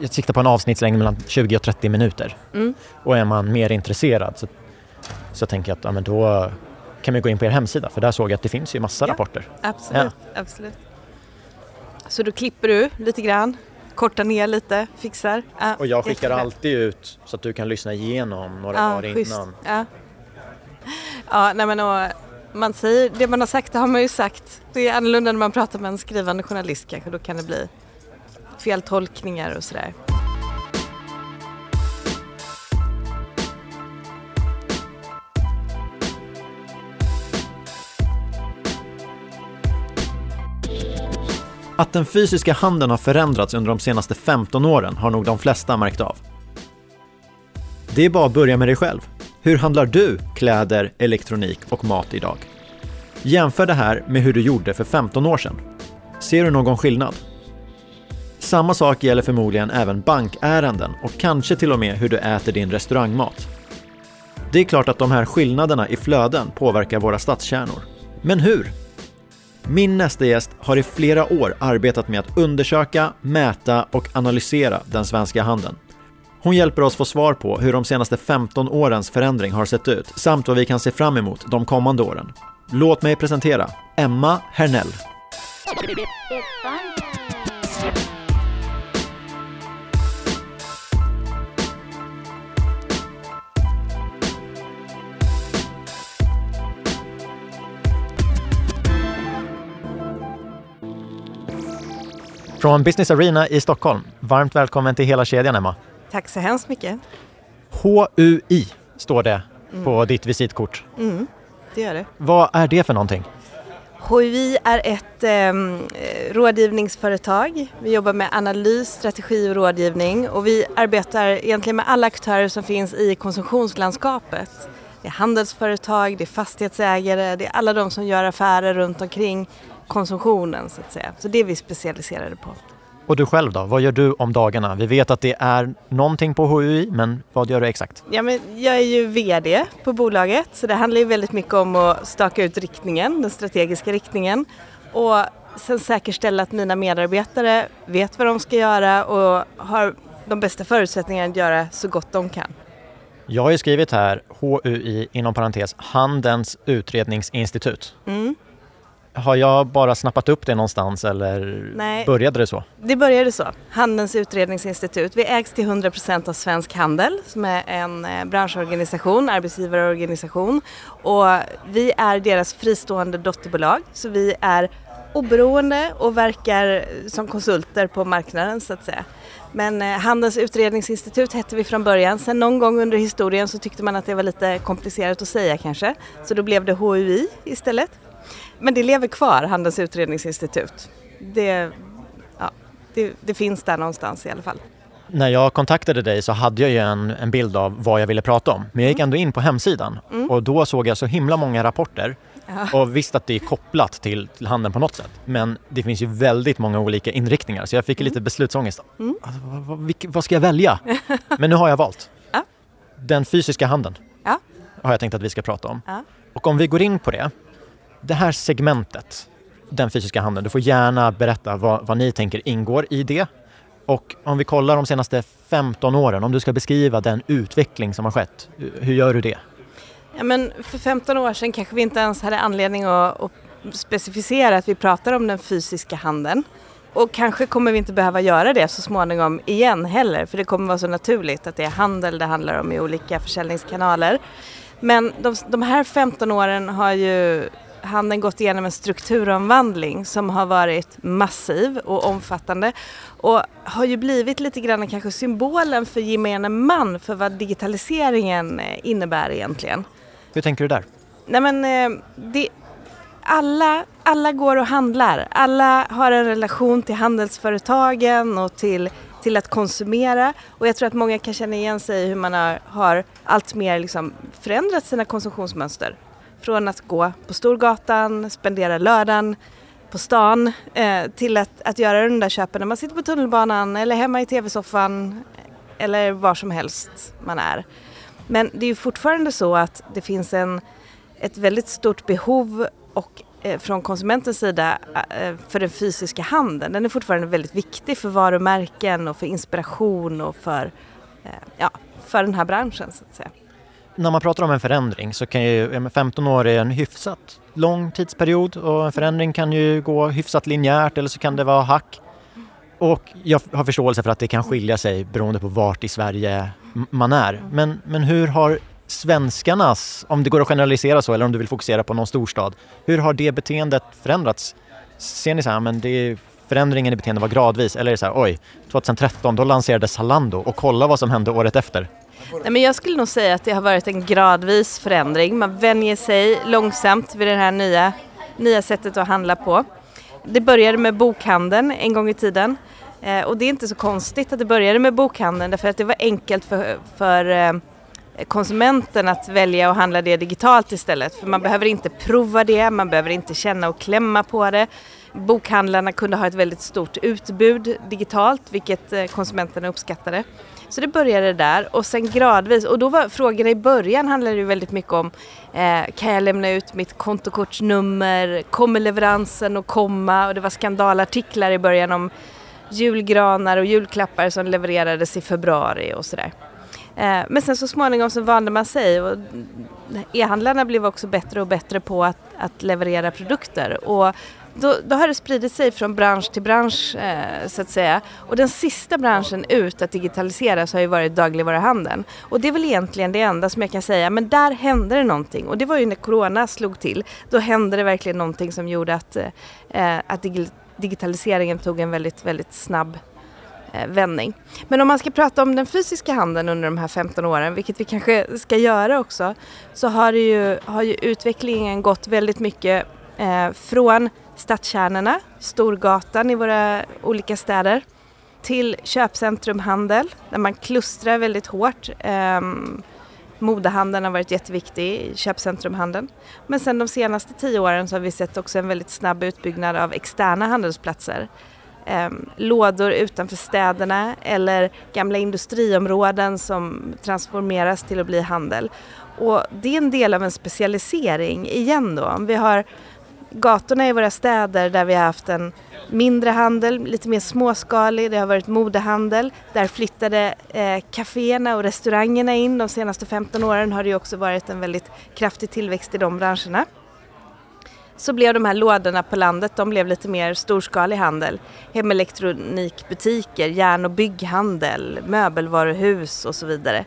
jag siktar på en avsnittslängd mellan 20 och 30 minuter. Mm. Och är man mer intresserad så, så tänker jag att ja, men då kan vi gå in på er hemsida för där såg jag att det finns ju massa Ja. rapporter. Absolut, absolut. Så då klipper du lite grann, kortar ner lite, fixar. Ja, Och jag skickar jättebra. alltid ut så att du kan lyssna igenom några Ja, dagar innan. Ja, ja nej men och man säger, det man har sagt det har man ju sagt. Det är annorlunda när man pratar med en skrivande journalist kanske, då kan det bli feltolkningar och sådär. Att den fysiska handeln har förändrats under de senaste 15 åren har nog de flesta märkt av. Det är bara att börja med dig själv. Hur handlar du kläder, elektronik och mat idag? Jämför det här med hur du gjorde för 15 år sedan. Ser du någon skillnad? Samma sak gäller förmodligen även bankärenden och kanske till och med hur du äter din restaurangmat. Det är klart att de här skillnaderna i flöden påverkar våra stadskärnor. Men hur? Min nästa gäst har i flera år arbetat med att undersöka, mäta och analysera den svenska handeln. Hon hjälper oss få svar på hur de senaste 15 årens förändring har sett ut samt vad vi kan se fram emot de kommande åren. Låt mig presentera Emma Hernell. Från Business Arena i Stockholm. Varmt välkommen till hela kedjan Emma. Tack så hemskt mycket. HUI står det på ditt visitkort. Mm, det gör det. Vad är det för någonting? HUI är ett ehm, eh, rådgivningsföretag. Vi jobbar med analys, strategi och rådgivning och vi arbetar egentligen med alla aktörer som finns i konsumtionslandskapet. Det är handelsföretag, det är fastighetsägare, det är alla de som gör affärer runt omkring konsumtionen så att säga. Så det är vi specialiserade på. Och du själv då? Vad gör du om dagarna? Vi vet att det är någonting på HUI, men vad gör du exakt? Ja, men jag är ju VD på bolaget så det handlar ju väldigt mycket om att staka ut riktningen, den strategiska riktningen och sen säkerställa att mina medarbetare vet vad de ska göra och har de bästa förutsättningarna att göra så gott de kan. Jag har ju skrivit här HUI inom parentes Handelns utredningsinstitut. Mm. Har jag bara snappat upp det någonstans eller Nej. började det så? Det började så, Handelns utredningsinstitut. Vi ägs till 100% av Svensk Handel som är en eh, branschorganisation, arbetsgivarorganisation och vi är deras fristående dotterbolag så vi är oberoende och verkar som konsulter på marknaden så att säga. Men eh, Handelns utredningsinstitut hette vi från början. Sen någon gång under historien så tyckte man att det var lite komplicerat att säga kanske. Så då blev det HUI istället. Men det lever kvar, Handelns utredningsinstitut. Det, ja, det, det finns där någonstans i alla fall. När jag kontaktade dig så hade jag ju en, en bild av vad jag ville prata om. Men jag gick ändå in på hemsidan och då såg jag så himla många rapporter och visste att det är kopplat till, till handeln på något sätt. Men det finns ju väldigt många olika inriktningar så jag fick lite beslutsångest. Mm. Alltså, vad, vad, vad ska jag välja? Men nu har jag valt. Ja. Den fysiska handeln Ja. har jag tänkt att vi ska prata om. Ja. Och om vi går in på det. Det här segmentet, den fysiska handeln, du får gärna berätta vad, vad ni tänker ingår i det. Och om vi kollar de senaste 15 åren, om du ska beskriva den utveckling som har skett, hur gör du det? Ja, men för 15 år sedan kanske vi inte ens hade anledning att, att specificera att vi pratar om den fysiska handeln. Och kanske kommer vi inte behöva göra det så småningom igen heller för det kommer vara så naturligt att det är handel det handlar om i olika försäljningskanaler. Men de, de här 15 åren har ju handeln gått igenom en strukturomvandling som har varit massiv och omfattande och har ju blivit lite grann kanske symbolen för gemene man för vad digitaliseringen eh, innebär egentligen. Hur tänker du där? Nej men eh, det, alla, alla går och handlar. Alla har en relation till handelsföretagen och till, till att konsumera. Och jag tror att många kan känna igen sig i hur man har, har allt mer liksom förändrat sina konsumtionsmönster. Från att gå på Storgatan, spendera lördagen på stan eh, till att, att göra de där köpen när man sitter på tunnelbanan eller hemma i tv-soffan eller var som helst man är. Men det är ju fortfarande så att det finns en, ett väldigt stort behov och eh, från konsumentens sida eh, för den fysiska handeln, den är fortfarande väldigt viktig för varumärken och för inspiration och för, eh, ja, för den här branschen så att säga. När man pratar om en förändring så kan ju 15 år är en hyfsat lång tidsperiod och en förändring kan ju gå hyfsat linjärt eller så kan det vara hack. Och jag har förståelse för att det kan skilja sig beroende på vart i Sverige man är. Men, men hur har svenskarnas, om det går att generalisera så eller om du vill fokusera på någon storstad, hur har det beteendet förändrats? Ser ni så här, men det förändringen i beteende var gradvis eller är det så här, oj, 2013 då lanserades Zalando och kolla vad som hände året efter? Nej, men jag skulle nog säga att det har varit en gradvis förändring. Man vänjer sig långsamt vid det här nya, nya sättet att handla på. Det började med bokhandeln en gång i tiden. Eh, och det är inte så konstigt att det började med bokhandeln därför att det var enkelt för, för eh, konsumenten att välja att handla det digitalt istället. För man behöver inte prova det, man behöver inte känna och klämma på det. Bokhandlarna kunde ha ett väldigt stort utbud digitalt vilket eh, konsumenterna uppskattade. Så det började där och sen gradvis. Och då var frågorna i början handlade ju väldigt mycket om eh, kan jag lämna ut mitt kontokortsnummer, kommer leveransen att komma? Och det var skandalartiklar i början om julgranar och julklappar som levererades i februari och sådär. Eh, men sen så småningom så vande man sig och e-handlarna blev också bättre och bättre på att, att leverera produkter. Och då, då, har det spridit sig från bransch till bransch eh, så att säga. Och den sista branschen ut att digitaliseras har ju varit dagligvaruhandeln. Och det är väl egentligen det enda som jag kan säga, men där hände det någonting. Och det var ju när Corona slog till. Då hände det verkligen någonting som gjorde att, eh, att digitaliseringen tog en väldigt, väldigt snabb eh, vändning. Men om man ska prata om den fysiska handeln under de här 15 åren, vilket vi kanske ska göra också, så har, ju, har ju utvecklingen gått väldigt mycket eh, från stadskärnorna, Storgatan i våra olika städer, till köpcentrumhandel där man klustrar väldigt hårt. Eh, modehandeln har varit jätteviktig, köpcentrumhandeln. Men sen de senaste tio åren så har vi sett också en väldigt snabb utbyggnad av externa handelsplatser. Eh, lådor utanför städerna eller gamla industriområden som transformeras till att bli handel. Och det är en del av en specialisering igen då. Vi har gatorna i våra städer där vi har haft en mindre handel, lite mer småskalig, det har varit modehandel. Där flyttade eh, kaféerna och restaurangerna in. De senaste 15 åren har det också varit en väldigt kraftig tillväxt i de branscherna. Så blev de här lådorna på landet, de blev lite mer storskalig handel. Hemelektronikbutiker, järn och bygghandel, möbelvaruhus och så vidare.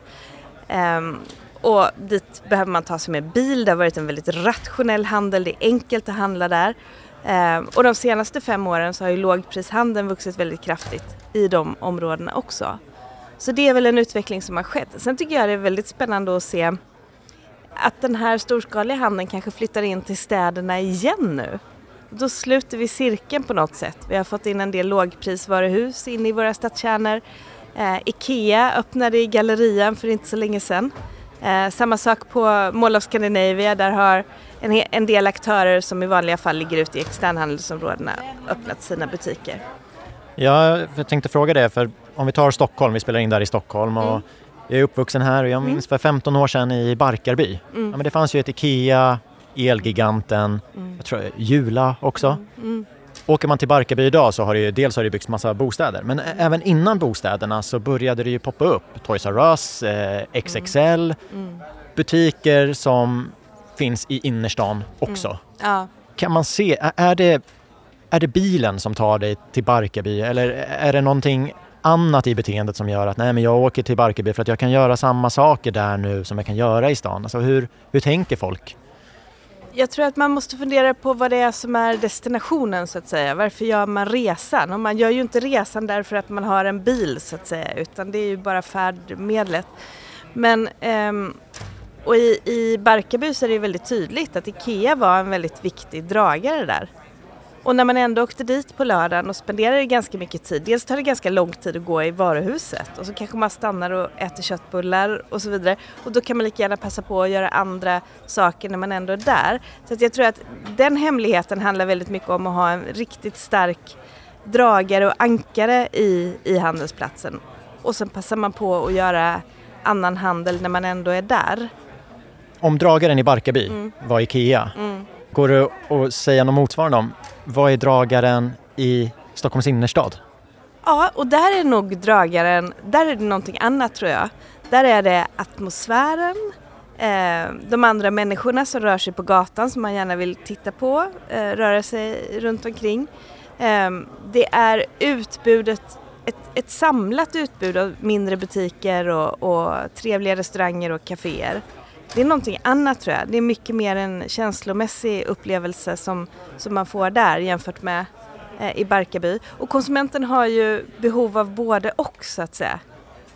Um, och dit behöver man ta sig med bil. Det har varit en väldigt rationell handel. Det är enkelt att handla där. Ehm, och de senaste fem åren så har ju lågprishandeln vuxit väldigt kraftigt i de områdena också. Så det är väl en utveckling som har skett. Sen tycker jag det är väldigt spännande att se att den här storskaliga handeln kanske flyttar in till städerna igen nu. Då sluter vi cirkeln på något sätt. Vi har fått in en del lågprisvaruhus in i våra stadskärnor. Eh, Ikea öppnade i Gallerian för inte så länge sedan. Eh, samma sak på Mall of Scandinavia, där har en, en del aktörer som i vanliga fall ligger ute i externhandelsområdena öppnat sina butiker. Ja, jag tänkte fråga det, för om vi tar Stockholm, vi spelar in där i Stockholm och mm. jag är uppvuxen här och jag minns mm. för 15 år sedan i Barkarby. Mm. Ja, men det fanns ju ett IKEA, Elgiganten, mm. jag tror Jula också. Mm. Åker man till Barkarby idag så har det ju, dels har det byggts massa bostäder men även innan bostäderna så började det ju poppa upp Toys R Us, eh, XXL, mm. Mm. butiker som finns i innerstan också. Mm. Ja. Kan man se, är det, är det bilen som tar dig till Barkarby eller är det någonting annat i beteendet som gör att nej men jag åker till Barkarby för att jag kan göra samma saker där nu som jag kan göra i stan? Alltså hur, hur tänker folk? Jag tror att man måste fundera på vad det är som är destinationen så att säga. Varför gör man resan? Och man gör ju inte resan därför att man har en bil så att säga utan det är ju bara färdmedlet. Men ehm, och i, i Barkarby så är det väldigt tydligt att IKEA var en väldigt viktig dragare där. Och när man ändå åkte dit på lördagen och spenderade ganska mycket tid, dels tar det ganska lång tid att gå i varuhuset och så kanske man stannar och äter köttbullar och så vidare och då kan man lika gärna passa på att göra andra saker när man ändå är där. Så jag tror att den hemligheten handlar väldigt mycket om att ha en riktigt stark dragare och ankare i, i handelsplatsen och sen passar man på att göra annan handel när man ändå är där. Om dragaren i Barkarby mm. var IKEA mm Går det att säga något motsvarande om vad är dragaren i Stockholms innerstad? Ja, och där är nog dragaren, där är det någonting annat tror jag. Där är det atmosfären, eh, de andra människorna som rör sig på gatan som man gärna vill titta på, eh, röra sig runt omkring. Eh, det är utbudet, ett, ett, samlat utbud av mindre butiker och, och trevliga restauranger och kaféer. Det är någonting annat tror jag. Det är mycket mer en känslomässig upplevelse som, som man får där jämfört med eh, i Barkarby. Och konsumenten har ju behov av både och så att säga.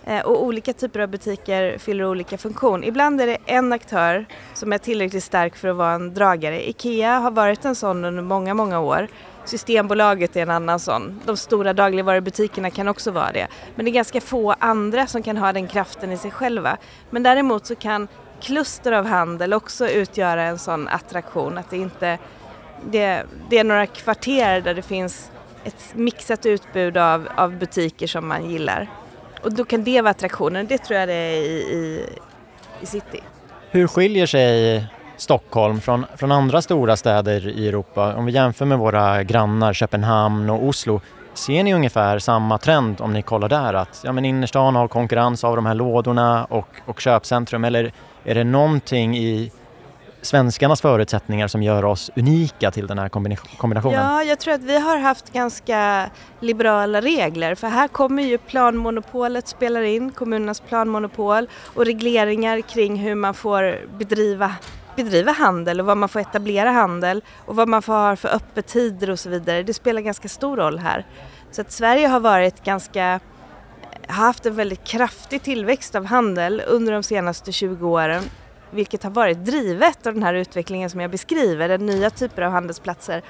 Eh, och olika typer av butiker fyller olika funktion. Ibland är det en aktör som är tillräckligt stark för att vara en dragare. IKEA har varit en sån under många, många år. Systembolaget är en annan sån. De stora dagligvarubutikerna kan också vara det. Men det är ganska få andra som kan ha den kraften i sig själva. Men däremot så kan kluster av handel också utgöra en sån attraktion. Att det inte det, det är några kvarter där det finns ett mixat utbud av, av butiker som man gillar. Och då kan det vara attraktionen, det tror jag det är i, i, i city. Hur skiljer sig Stockholm från, från andra stora städer i Europa? Om vi jämför med våra grannar Köpenhamn och Oslo, ser ni ungefär samma trend om ni kollar där? Att ja, men innerstan har konkurrens av de här lådorna och, och köpcentrum eller är det någonting i svenskarnas förutsättningar som gör oss unika till den här kombinationen? Ja, jag tror att vi har haft ganska liberala regler för här kommer ju planmonopolet spelar in, kommunernas planmonopol och regleringar kring hur man får bedriva bedriva handel och var man får etablera handel och vad man får ha för öppettider och så vidare. Det spelar ganska stor roll här. Så att Sverige har varit ganska haft en väldigt kraftig tillväxt av handel under de senaste 20 åren vilket har varit drivet av den här utvecklingen som jag beskriver, den nya typer av handelsplatser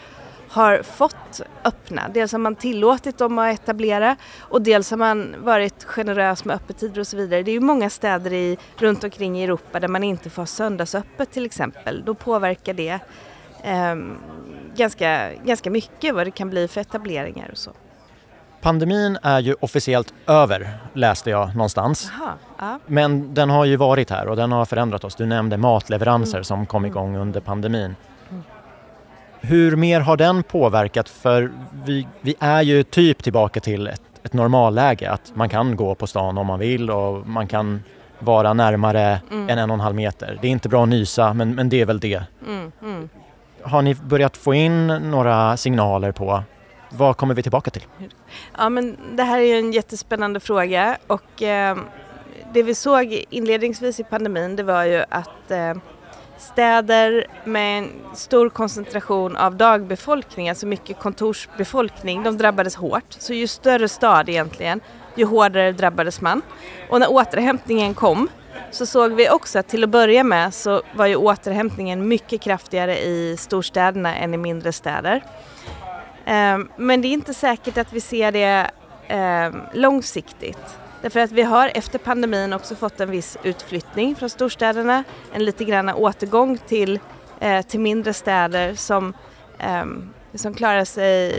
har fått öppna. Dels har man tillåtit dem att etablera och dels har man varit generös med öppettider och så vidare. Det är ju många städer i, runt omkring i Europa där man inte får ha söndagsöppet till exempel. Då påverkar det eh, ganska, ganska mycket vad det kan bli för etableringar och så. Pandemin är ju officiellt över, läste jag någonstans. Aha, ja. Men den har ju varit här och den har förändrat oss. Du nämnde matleveranser mm. som kom mm. igång under pandemin. Hur mer har den påverkat? För vi, vi är ju typ tillbaka till ett, ett normalläge, att man kan gå på stan om man vill och man kan vara närmare mm. än en och en halv meter. Det är inte bra att nysa, men, men det är väl det. Mm, mm. Har ni börjat få in några signaler på vad kommer vi tillbaka till? Ja, men det här är ju en jättespännande fråga och eh, det vi såg inledningsvis i pandemin det var ju att eh, städer med en stor koncentration av dagbefolkning, alltså mycket kontorsbefolkning, de drabbades hårt. Så ju större stad egentligen, ju hårdare drabbades man. Och när återhämtningen kom så såg vi också att till att börja med så var ju återhämtningen mycket kraftigare i storstäderna än i mindre städer. Ehm, men det är inte säkert att vi ser det ehm, långsiktigt. Därför att vi har efter pandemin också fått en viss utflyttning från storstäderna, en lite grann återgång till, eh, till mindre städer som, eh, som klarar sig,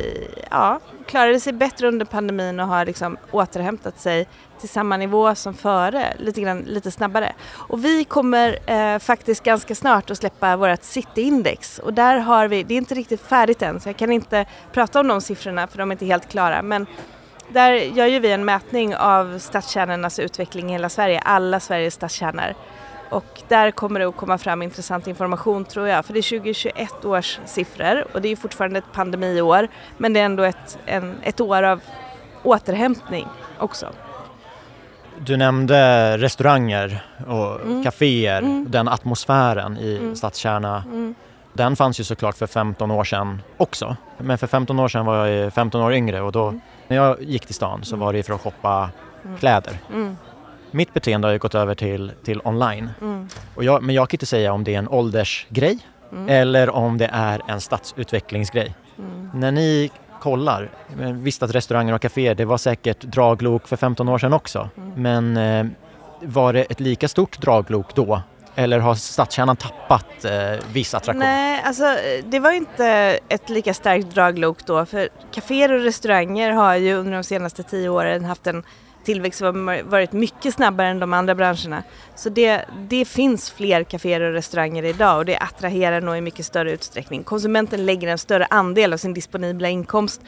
ja, klarade sig bättre under pandemin och har liksom återhämtat sig till samma nivå som före, lite, grann, lite snabbare. Och vi kommer eh, faktiskt ganska snart att släppa vårt Cityindex och där har vi, det är inte riktigt färdigt än så jag kan inte prata om de siffrorna för de är inte helt klara men där gör ju vi en mätning av stadskärnornas utveckling i hela Sverige, alla Sveriges stadskärnor. Och där kommer det att komma fram intressant information tror jag, för det är 2021 års siffror och det är fortfarande ett pandemiår men det är ändå ett, en, ett år av återhämtning också. Du nämnde restauranger och mm. kaféer, mm. den atmosfären i mm. stadskärna. Mm. Den fanns ju såklart för 15 år sedan också. Men för 15 år sedan var jag 15 år yngre och då mm. När jag gick till stan så mm. var det för att shoppa mm. kläder. Mitt beteende har ju gått över till, till online. Och jag, men jag kan inte säga om det är en åldersgrej eller om det är en stadsutvecklingsgrej. När ni kollar. Visst att restauranger och kaféer, det var säkert draglok för 15 år sedan också. Mm. Men eh, var det ett lika stort draglok då? Eller har stadskärnan tappat eh, viss attraktion? Nej, alltså eh, det var inte ett lika starkt draglok då för kaféer och restauranger har ju under de senaste tio åren haft en tillväxt som har varit mycket snabbare än de andra branscherna. Så det, det finns fler kaféer och restauranger idag och det attraherar nog i mycket större utsträckning. Konsumenten lägger en större andel av sin disponibla inkomst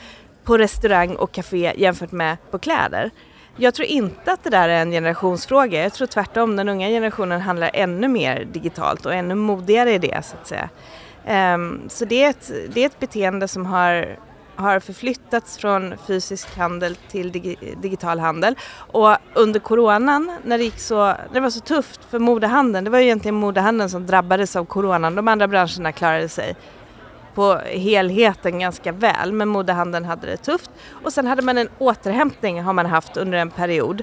på restaurang och kafé jämfört med på kläder. Jag tror inte att det där är en generationsfråga. Jag tror tvärtom, den unga generationen handlar ännu mer digitalt och ännu modigare i det så att säga. Um, så det är, ett, det är ett beteende som har, har förflyttats från fysisk handel till dig, digital handel. Och under coronan, när det, gick så, när det var så tufft för modehandeln, det var ju egentligen modehandeln som drabbades av coronan, de andra branscherna klarade sig på helheten ganska väl men modehandeln hade det tufft. Och sen hade man en återhämtning har man haft under en period.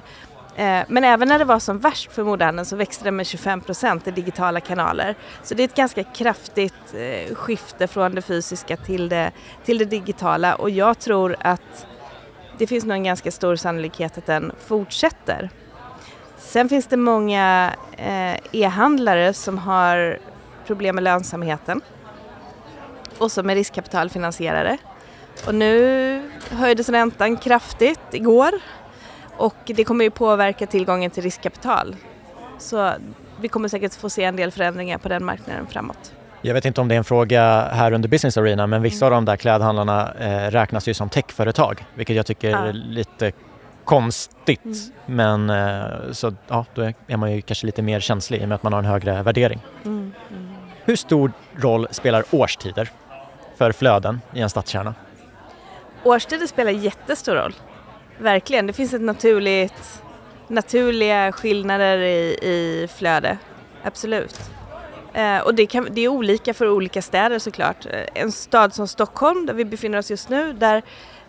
Eh, men även när det var som värst för modehandeln så växte det med 25 procent i digitala kanaler. Så det är ett ganska kraftigt eh, skifte från det fysiska till det, till det digitala och jag tror att det finns nog en ganska stor sannolikhet att den fortsätter. Sen finns det många eh, e-handlare som har problem med lönsamheten och som är riskkapitalfinansierare. Och nu höjdes räntan kraftigt igår och det kommer ju påverka tillgången till riskkapital. Så vi kommer säkert få se en del förändringar på den marknaden framåt. Jag vet inte om det är en fråga här under Business Arena men vissa av de där klädhandlarna eh, räknas ju som techföretag vilket jag tycker ja. är lite konstigt. Mm. Men eh, så ja, då är man ju kanske lite mer känslig i och med att man har en högre värdering. Mm. mm. Hur stor roll spelar årstider för flöden i en stadskärna? Årstider spelar jättestor roll. Verkligen. Det finns ett naturligt, naturliga skillnader i, i flöde. Absolut. Eh, och det, kan, det är olika för olika städer såklart. Eh, en stad som Stockholm, där vi befinner oss just nu, där,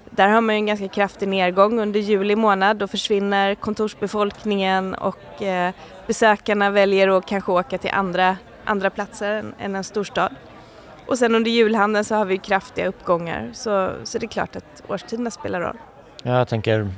där har man en ganska kraftig nedgång under juli månad. Då försvinner kontorsbefolkningen och eh, besökarna väljer att kanske åka till andra, andra platser än, än en storstad. Och sen under julhandeln så har vi kraftiga uppgångar så, så det är klart att årstiderna spelar roll. Jag tänker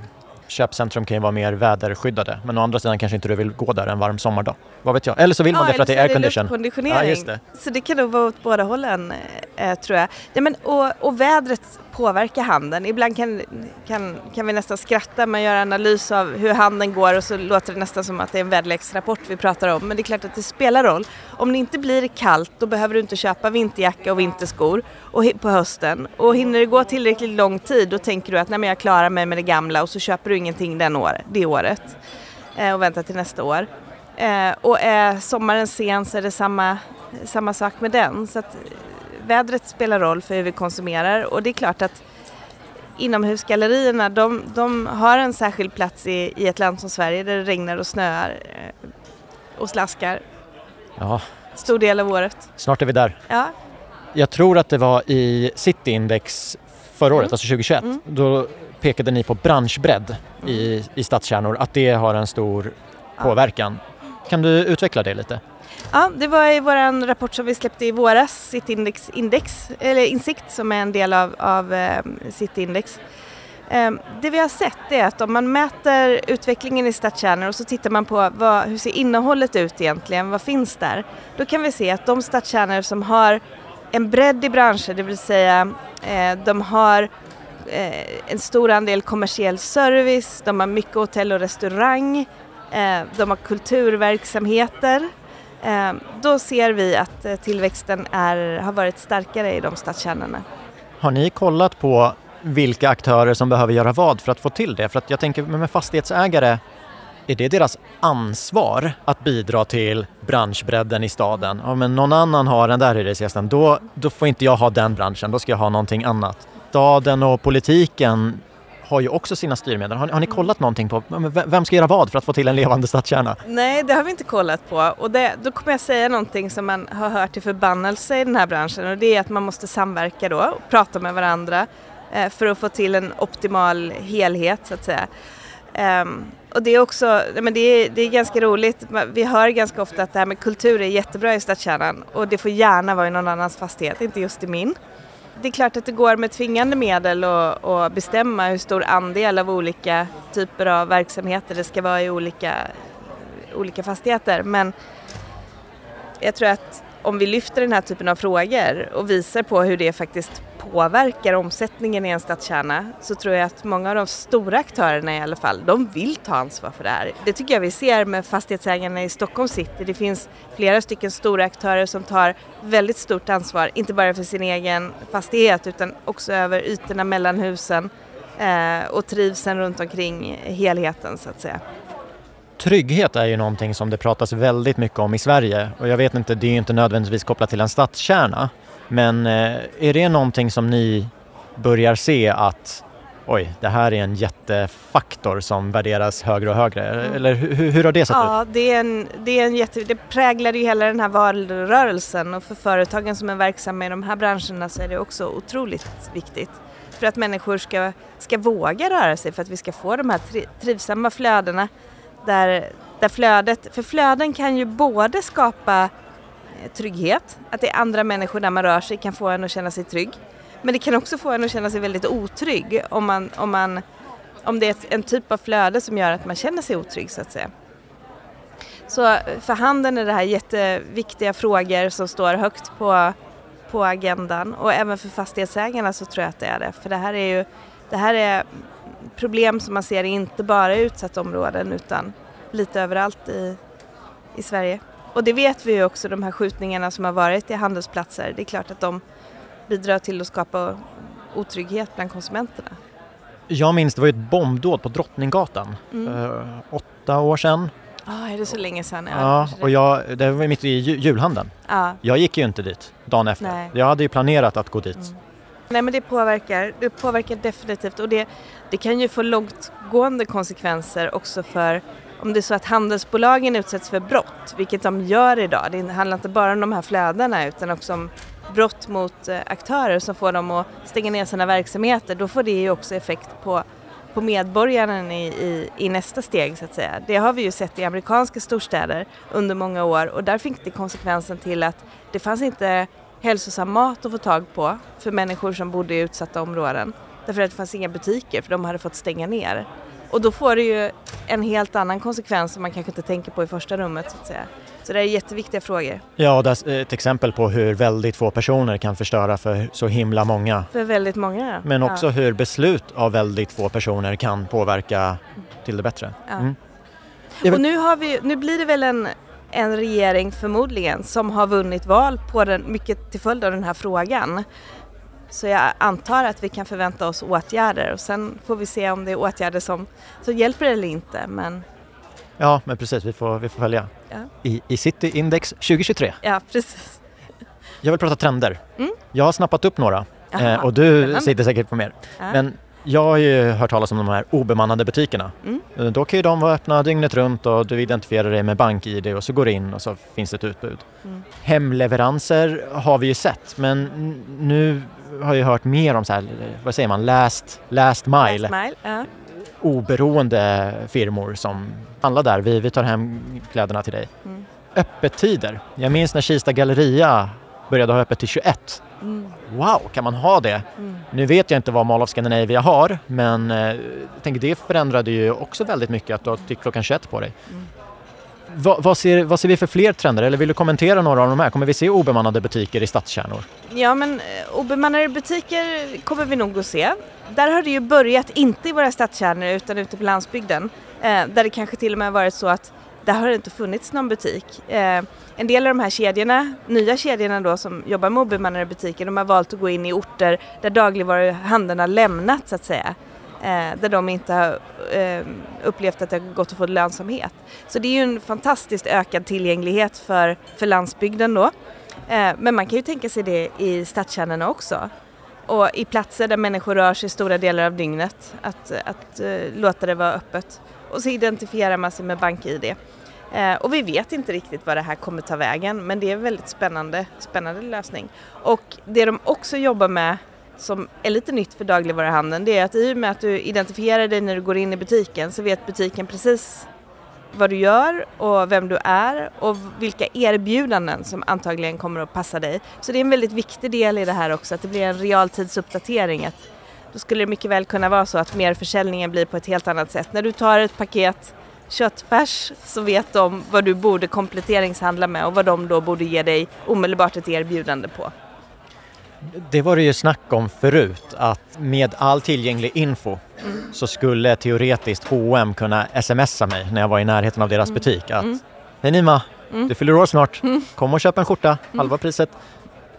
köpcentrum kan ju vara mer väderskyddade men å andra sidan kanske inte du vill gå där en varm sommardag. Vad vet jag? Eller så vill man ja, det för att det är aircondition. Ja, just det. Så det kan nog vara åt båda hållen eh, tror jag. Ja, men, och, och vädret påverka handeln. Ibland kan, kan, kan vi nästan skratta, man gör analys av hur handeln går och så låter det nästan som att det är en väderleksrapport vi pratar om. Men det är klart att det spelar roll. Om det inte blir kallt då behöver du inte köpa vinterjacka och vinterskor och, på hösten. Och hinner det gå tillräckligt lång tid då tänker du att nej, men jag klarar mig med det gamla och så köper du ingenting den år, det året eh, och väntar till nästa år. Eh, och är sommaren sen så är det samma, samma sak med den. Så att vädret spelar roll för hur vi konsumerar och det är klart att inomhusgallerierna de, de har en särskild plats i, i ett land som Sverige där det regnar och snöar eh, och slaskar. Ja. Stor del av året. Snart är vi där. Ja. Jag tror att det var i Cityindex förra året, mm. alltså 2021, mm. då pekade ni på branschbredd mm. i, i stadskärnor, att det har en stor ja. påverkan. Kan du utveckla det lite? Ja, det var i vår rapport som vi släppte i våras, Cityindex, Index, eller Insikt som är en del av, av eh, Cityindex. Ehm, det vi har sett är att om man mäter utvecklingen i stadskärnor och så tittar man på vad, hur ser innehållet ut egentligen, vad finns där? Då kan vi se att de stadskärnor som har en bredd i branscher, det vill säga eh, de har eh, en stor andel kommersiell service, de har mycket hotell och restaurang, de har kulturverksamheter Ehm, då ser vi att eh, tillväxten är, har varit starkare i de stadskärnorna. Har ni kollat på vilka aktörer som behöver göra vad för att få till det? För att jag tänker med fastighetsägare, är det deras ansvar att bidra till branschbredden i staden? Ja, men någon annan har den där hyresgästen, då, då får inte jag ha den branschen, då ska jag ha någonting annat. Staden och politiken har ju också sina styrmedel. Har, har ni kollat någonting på vem ska göra vad för att få till en levande stadskärna? Nej, det har vi inte kollat på och det, då kommer jag säga någonting som man har hört till förbannelse i den här branschen och det är att man måste samverka då och prata med varandra eh, för att få till en optimal helhet så att säga. Um, och det är också, men det är, det är ganska roligt, vi hör ganska ofta att det här med kultur är jättebra i stadskärnan och det får gärna vara i någon annans fastighet, inte just i min det är klart att det går med tvingande medel att bestämma hur stor andel av olika typer av verksamheter det ska vara i olika, olika fastigheter. Men jag tror att om vi lyfter den här typen av frågor och visar på hur det faktiskt påverkar omsättningen i en stadskärna så tror jag att många av de stora aktörerna i alla fall, de vill ta ansvar för det här. Det tycker jag vi ser med fastighetsägarna i Stockholm city. Det finns flera stycken stora aktörer som tar väldigt stort ansvar, inte bara för sin egen fastighet utan också över ytorna mellan husen eh, och trivseln runt omkring helheten så att säga. Trygghet är ju någonting som det pratas väldigt mycket om i Sverige och jag vet inte, det är ju inte nödvändigtvis kopplat till en stadskärna. Men eh, är det någonting som ni börjar se att oj, det här är en jättefaktor som värderas högre och högre? Mm. Eller hur, hur har det sett ja, ut? Det, är en, det, är en jätte, det präglar ju hela den här valrörelsen och för företagen som är verksamma i de här branscherna så är det också otroligt viktigt. För att människor ska, ska våga röra sig, för att vi ska få de här trivsamma flödena där, där flödet, för flöden kan ju både skapa trygghet, att det är andra människor där man rör sig kan få en att känna sig trygg. Men det kan också få en att känna sig väldigt otrygg om, man, om, man, om det är ett, en typ av flöde som gör att man känner sig otrygg så att säga. Så för handeln är det här jätteviktiga frågor som står högt på, på agendan och även för fastighetsägarna så tror jag att det är det. För det här är ju det här är problem som man ser inte bara i utsatta områden utan lite överallt i, i Sverige. Och det vet vi ju också, de här skjutningarna som har varit i handelsplatser, det är klart att de bidrar till att skapa otrygghet bland konsumenterna. Jag minns, det var ju ett bombdåd på Drottninggatan, mm. uh, åtta år sedan. Ja, ah, är det så länge sedan? Ja, ja och jag, det var mitt i julhandeln. Ah. Jag gick ju inte dit dagen efter. Nej. Jag hade ju planerat att gå dit. Mm. Nej men det påverkar, det påverkar definitivt och det, det kan ju få långtgående konsekvenser också för om det är så att handelsbolagen utsätts för brott, vilket de gör idag. Det handlar inte bara om de här flödena utan också om brott mot eh, aktörer som får dem att stänga ner sina verksamheter. Då får det ju också effekt på, på medborgaren i, i, i, nästa steg så att säga. Det har vi ju sett i amerikanska storstäder under många år och där fick det konsekvensen till att det fanns inte hälsosam mat att få tag på för människor som bodde i utsatta områden. Därför att det fanns inga butiker för de hade fått stänga ner. Och då får det ju en helt annan konsekvens som man kanske inte tänker på i första rummet. Så, att säga. så det är jätteviktiga frågor. Ja, det är ett exempel på hur väldigt få personer kan förstöra för så himla många. För väldigt många. Men också ja. hur beslut av väldigt få personer kan påverka till det bättre. Ja. Mm. Och nu, har vi, nu blir det väl en en regering förmodligen som har vunnit val på den, mycket till följd av den här frågan. Så jag antar att vi kan förvänta oss åtgärder och sen får vi se om det är åtgärder som, som hjälper eller inte. Men... Ja, men precis, vi får, vi får följa. Ja. I, I City Index 2023. Ja, precis. Jag vill prata trender. Mm. Jag har snappat upp några Aha, eh, och du sitter säkert på mer. Ja. Men jag har ju hört talas om de här obemannade butikerna. Mm. Eh, då kan ju de vara öppna dygnet runt och du identifierar dig med BankID och så går du in och så finns det ett utbud. Mm. Hemleveranser har vi ju sett men nu har jag hört mer om så här, vad säger man, last, last mile. Last mile ja. Oberoende firmor som handlar där, vi, vi tar hem kläderna till dig. Mm. Öppettider. Jag minns när Kista Galleria började ha öppet till 21 Mm. Wow, kan man ha det? Mm. Nu vet jag inte vad Mall of Scandinavia har men eh, jag tänker det förändrade ju också väldigt mycket att du har till klockan 21 på dig. Mm. Va, vad, ser, vad ser vi för fler trender eller vill du kommentera några av de här? Kommer vi se obemannade butiker i stadskärnor? Ja men eh, obemannade butiker kommer vi nog att se. Där har det ju börjat, inte i våra stadskärnor utan ute på landsbygden. Eh, där det kanske till och med varit så att där har det inte funnits någon butik. Eh, en del av de här kedjorna, nya kedjorna då som jobbar med obemannade butiker, de har valt att gå in i orter där dagligvaruhandeln har lämnat så att säga. Eh, där de inte har eh, upplevt att det har gått att få lönsamhet. Så det är ju en fantastiskt ökad tillgänglighet för, för landsbygden då. Eh, men man kan ju tänka sig det i stadskärnorna också. Och i platser där människor rör sig stora delar av dygnet, att, att eh, låta det vara öppet. Och så identifierar man sig med BankID. Eh, och vi vet inte riktigt vad det här kommer ta vägen men det är en väldigt spännande, spännande lösning. Och det de också jobbar med som är lite nytt för dagligvaruhandeln det är att i och med att du identifierar dig när du går in i butiken så vet butiken precis vad du gör och vem du är och vilka erbjudanden som antagligen kommer att passa dig. Så det är en väldigt viktig del i det här också att det blir en realtidsuppdatering. Att då skulle det mycket väl kunna vara så att merförsäljningen blir på ett helt annat sätt. När du tar ett paket köttfärs så vet de vad du borde kompletteringshandla med och vad de då borde ge dig omedelbart ett erbjudande på. Det var det ju snack om förut att med all tillgänglig info mm. så skulle teoretiskt H&M kunna smsa mig när jag var i närheten av deras mm. butik att mm. Hej Nima, mm. du fyller år snart, mm. kom och köp en skjorta, halva priset.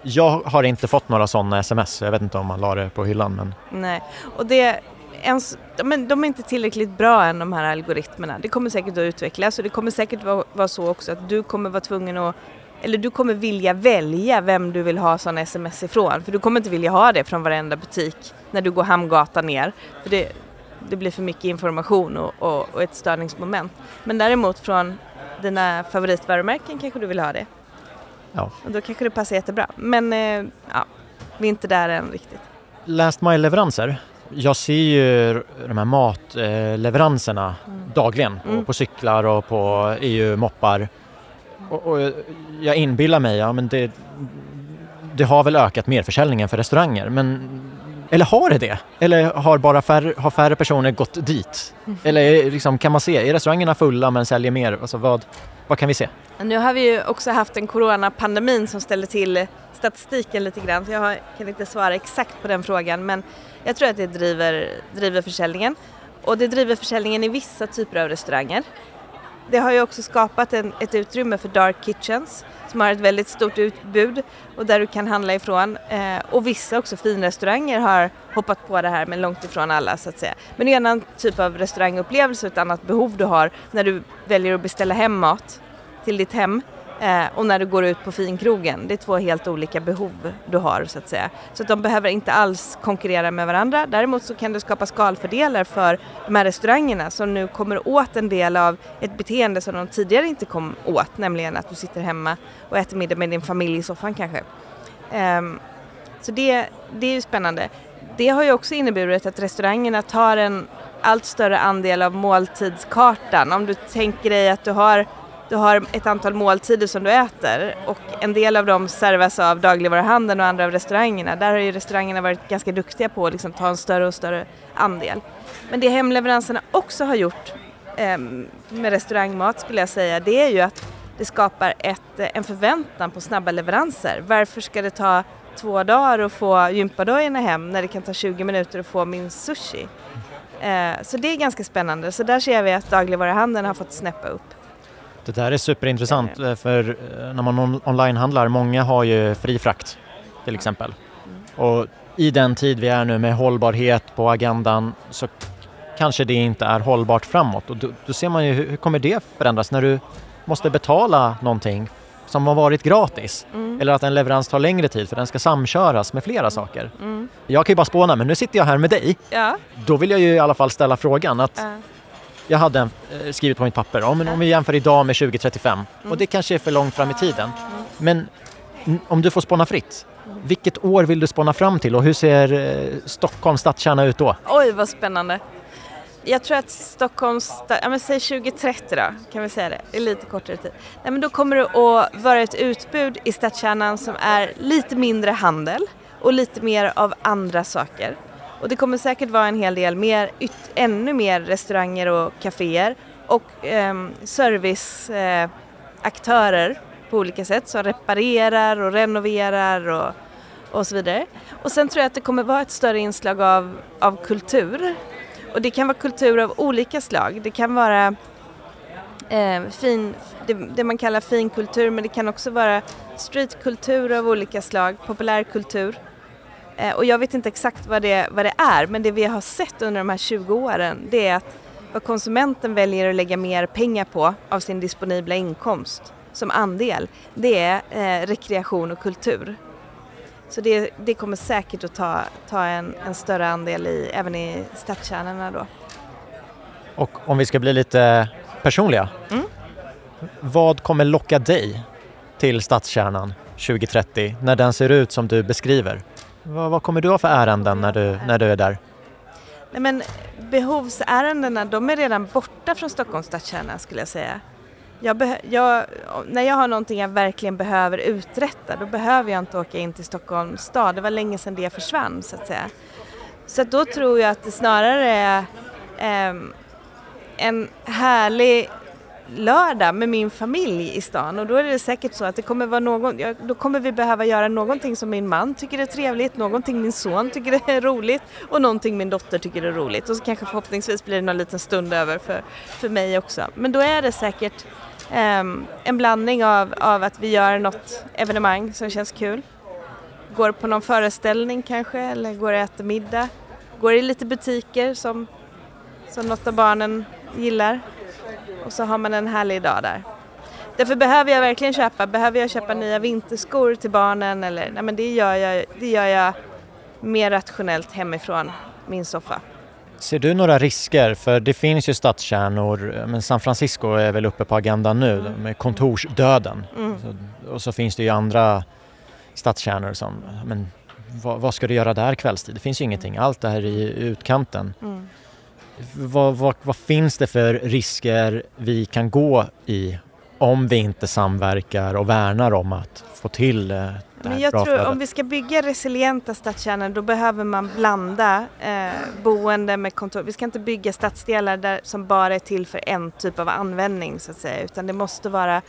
Jag har inte fått några sådana sms, jag vet inte om man la det på hyllan men... Nej, och det ens, men de är inte tillräckligt bra än de här algoritmerna. Det kommer säkert att utvecklas och det kommer säkert vara, vara så också att du kommer vara tvungen att eller du kommer vilja välja vem du vill ha sådana sms ifrån. För du kommer inte vilja ha det från varenda butik när du går Hamngatan ner. För det, det blir för mycket information och, och, och, ett störningsmoment. Men däremot från dina favoritvarumärken kanske du vill ha det. Ja. Och då kanske det passar jättebra. Men eh, ja, vi är inte där än riktigt. Last mile-leveranser, jag ser ju de här matleveranserna mm. dagligen på, mm. på, cyklar och på EU-moppar. Och, och, jag inbillar mig, ja men det, det har väl ökat merförsäljningen för restauranger men eller har det det? Eller har bara färre, har färre personer gått dit? Mm. Eller liksom, kan man se, är restaurangerna fulla men säljer mer? Alltså vad, vad kan vi se? Nu har vi ju också haft en coronapandemin som ställer till statistiken lite grann så jag kan inte svara exakt på den frågan men jag tror att det driver, driver försäljningen. Och det driver försäljningen i vissa typer av restauranger. Det har ju också skapat en, ett utrymme för dark kitchens som har ett väldigt stort utbud och där du kan handla ifrån. Eh, och vissa också finrestauranger har hoppat på det här men långt ifrån alla så att säga. Men det är en annan typ av restaurangupplevelse och ett annat behov du har när du väljer att beställa hem mat till ditt hem Eh, och när du går ut på finkrogen. Det är två helt olika behov du har så att säga. Så att de behöver inte alls konkurrera med varandra. Däremot så kan du skapa skalfördelar för de här restaurangerna som nu kommer åt en del av ett beteende som de tidigare inte kom åt, nämligen att du sitter hemma och äter middag med din familj i soffan kanske. Ehm, så det, det är ju spännande. Det har ju också inneburit att restaurangerna tar en allt större andel av måltidskartan. Om du tänker dig att du har du har ett antal måltider som du äter och en del av dem servas av dagligvaruhandeln och andra av restaurangerna. Där har ju restaurangerna varit ganska duktiga på att liksom ta en större och större andel. Men det hemleveranserna också har gjort eh, med restaurangmat skulle jag säga, det är ju att det skapar ett, eh, en förväntan på snabba leveranser. Varför ska det ta två dagar att få gympadojorna hem när det kan ta 20 minuter att få min sushi? Eh, så det är ganska spännande. Så där ser vi att dagligvaruhandeln har fått snäppa upp. Det där är superintressant eh, för eh, när man on onlinehandlar, många har ju fri frakt till exempel. Mm. Och i den tid vi är nu med hållbarhet på agendan så kanske det inte är hållbart framåt och då, då ser man ju hur, kommer det förändras när du måste betala någonting som har varit gratis mm. eller att en leverans tar längre tid för den ska samköras med flera mm. saker. Mm. Jag kan ju bara spåna men nu sitter jag här med dig. Ja. Då vill jag ju i alla fall ställa frågan att ja jag hade en, eh, skrivit på mitt papper, om, om vi jämför idag med 2035 mm. och det kanske är för långt fram i tiden. Mm. Men om du får spåna fritt, vilket år vill du spåna fram till och hur ser eh, Stockholms stadskärna ut då? Oj vad spännande. Jag tror att Stockholms, ja men säg 2030 då, kan vi säga det, i är lite kortare tid. Nej men då kommer det att vara ett utbud i stadskärnan som är lite mindre handel och lite mer av andra saker. Och det kommer säkert vara en hel del mer, yt, ännu mer restauranger och kaféer och eh, serviceaktörer eh, på olika sätt som reparerar och renoverar och, och så vidare. Och sen tror jag att det kommer vara ett större inslag av, av kultur. Och det kan vara kultur av olika slag. Det kan vara eh, fin, det, det, man kallar finkultur men det kan också vara streetkultur av olika slag, populärkultur. Eh, och jag vet inte exakt vad det, vad det är men det vi har sett under de här 20 åren det är att vad konsumenten väljer att lägga mer pengar på av sin disponibla inkomst som andel det är eh, rekreation och kultur. Så det, det kommer säkert att ta, ta en, en, större andel i, även i stadskärnorna då. Och om vi ska bli lite personliga, mm. vad kommer locka dig till stadskärnan 2030 när den ser ut som du beskriver? Vad, vad kommer du ha för ärenden när du, när du är där? Nej, men behovsärendena de är redan borta från Stockholms stadskärna skulle jag säga. Jag jag, när jag har någonting jag verkligen behöver uträtta då behöver jag inte åka in till Stockholms stad. Det var länge sedan det försvann så att säga. Så att då tror jag att det snarare är eh, en härlig lördag med min familj i stan. Och då är det säkert så att det kommer vara någon, ja, då kommer vi behöva göra någonting som min man tycker är trevligt, någonting min son tycker är roligt och någonting min dotter tycker är roligt. Och så kanske förhoppningsvis blir det någon liten stund över för, för mig också. Men då är det säkert um, en blandning av, av att vi gör något evenemang som känns kul, går på någon föreställning kanske eller går och äter middag, går i lite butiker som, som något av barnen gillar och så har man en härlig dag där. Därför behöver jag verkligen köpa, behöver jag köpa nya vinterskor till barnen eller nej men det gör jag, det gör jag mer rationellt hemifrån min soffa. Ser du några risker? För det finns ju stadskärnor, men San Francisco är väl uppe på agendan nu mm. med kontorsdöden. Mm. Och så finns det ju andra stadskärnor som, men vad, vad, ska du göra där kvällstid? Det finns ju ingenting, allt är i utkanten. Mm vad, vad, vad, finns det för risker vi kan gå i om vi inte samverkar och värnar om att få till eh, det Men jag tror flödet. om vi ska bygga resilienta stadskärnor då behöver man blanda eh, boende med kontor. Vi ska inte bygga stadsdelar där, som bara är till för en typ av användning så att säga utan det måste vara,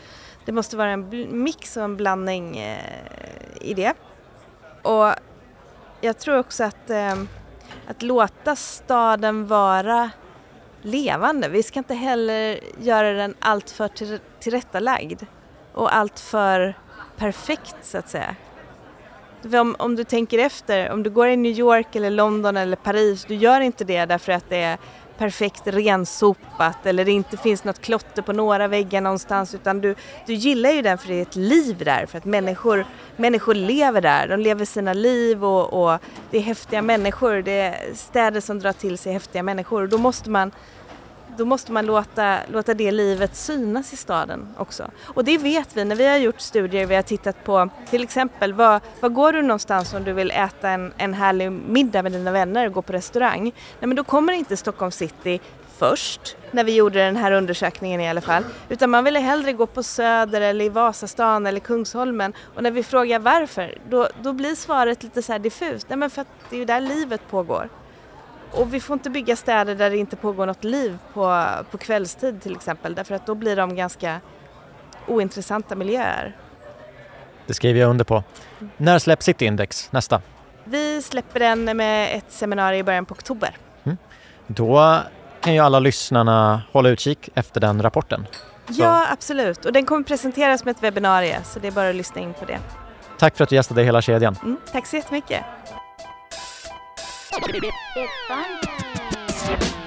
det måste vara en mix och en blandning eh, i det. Och jag tror också att eh, att låta staden vara levande. Vi ska inte heller göra den alltför till, tillrättalagd och alltför perfekt så att säga. Om, om, du tänker efter, om du går i New York eller London eller Paris, du gör inte det därför att det är perfekt rensopat eller det inte finns något klotter på några väggar någonstans utan du, du gillar ju den för det är ett liv där för att människor, människor lever där, de lever sina liv och, och det är häftiga människor, det är städer som drar till sig häftiga människor. Och då måste man då måste man låta, låta det livet synas i staden också. Och det vet vi när vi har gjort studier, vi har tittat på till exempel var, var går du någonstans om du vill äta en, en härlig middag med dina vänner och gå på restaurang? Nej men då kommer inte Stockholm city först, när vi gjorde den här undersökningen i alla fall, utan man ville hellre gå på Söder eller i Vasastan eller Kungsholmen och när vi frågar varför, då, då blir svaret lite så här diffust, nej men för att det är ju där livet pågår. Och vi får inte bygga städer där det inte pågår något liv på, på kvällstid till exempel därför att då blir de ganska ointressanta miljöer. Det skriver jag under på. När släpps Cityindex nästa? Vi släpper den med ett seminarium i början på oktober. Mm. Då kan ju alla lyssnarna hålla utkik efter den rapporten. Så. Ja, absolut. Och den kommer presenteras som ett webbinarie så det är bara att lyssna in på det. Tack för att du gästade hela kedjan. Mm, tack så jättemycket. It's fun.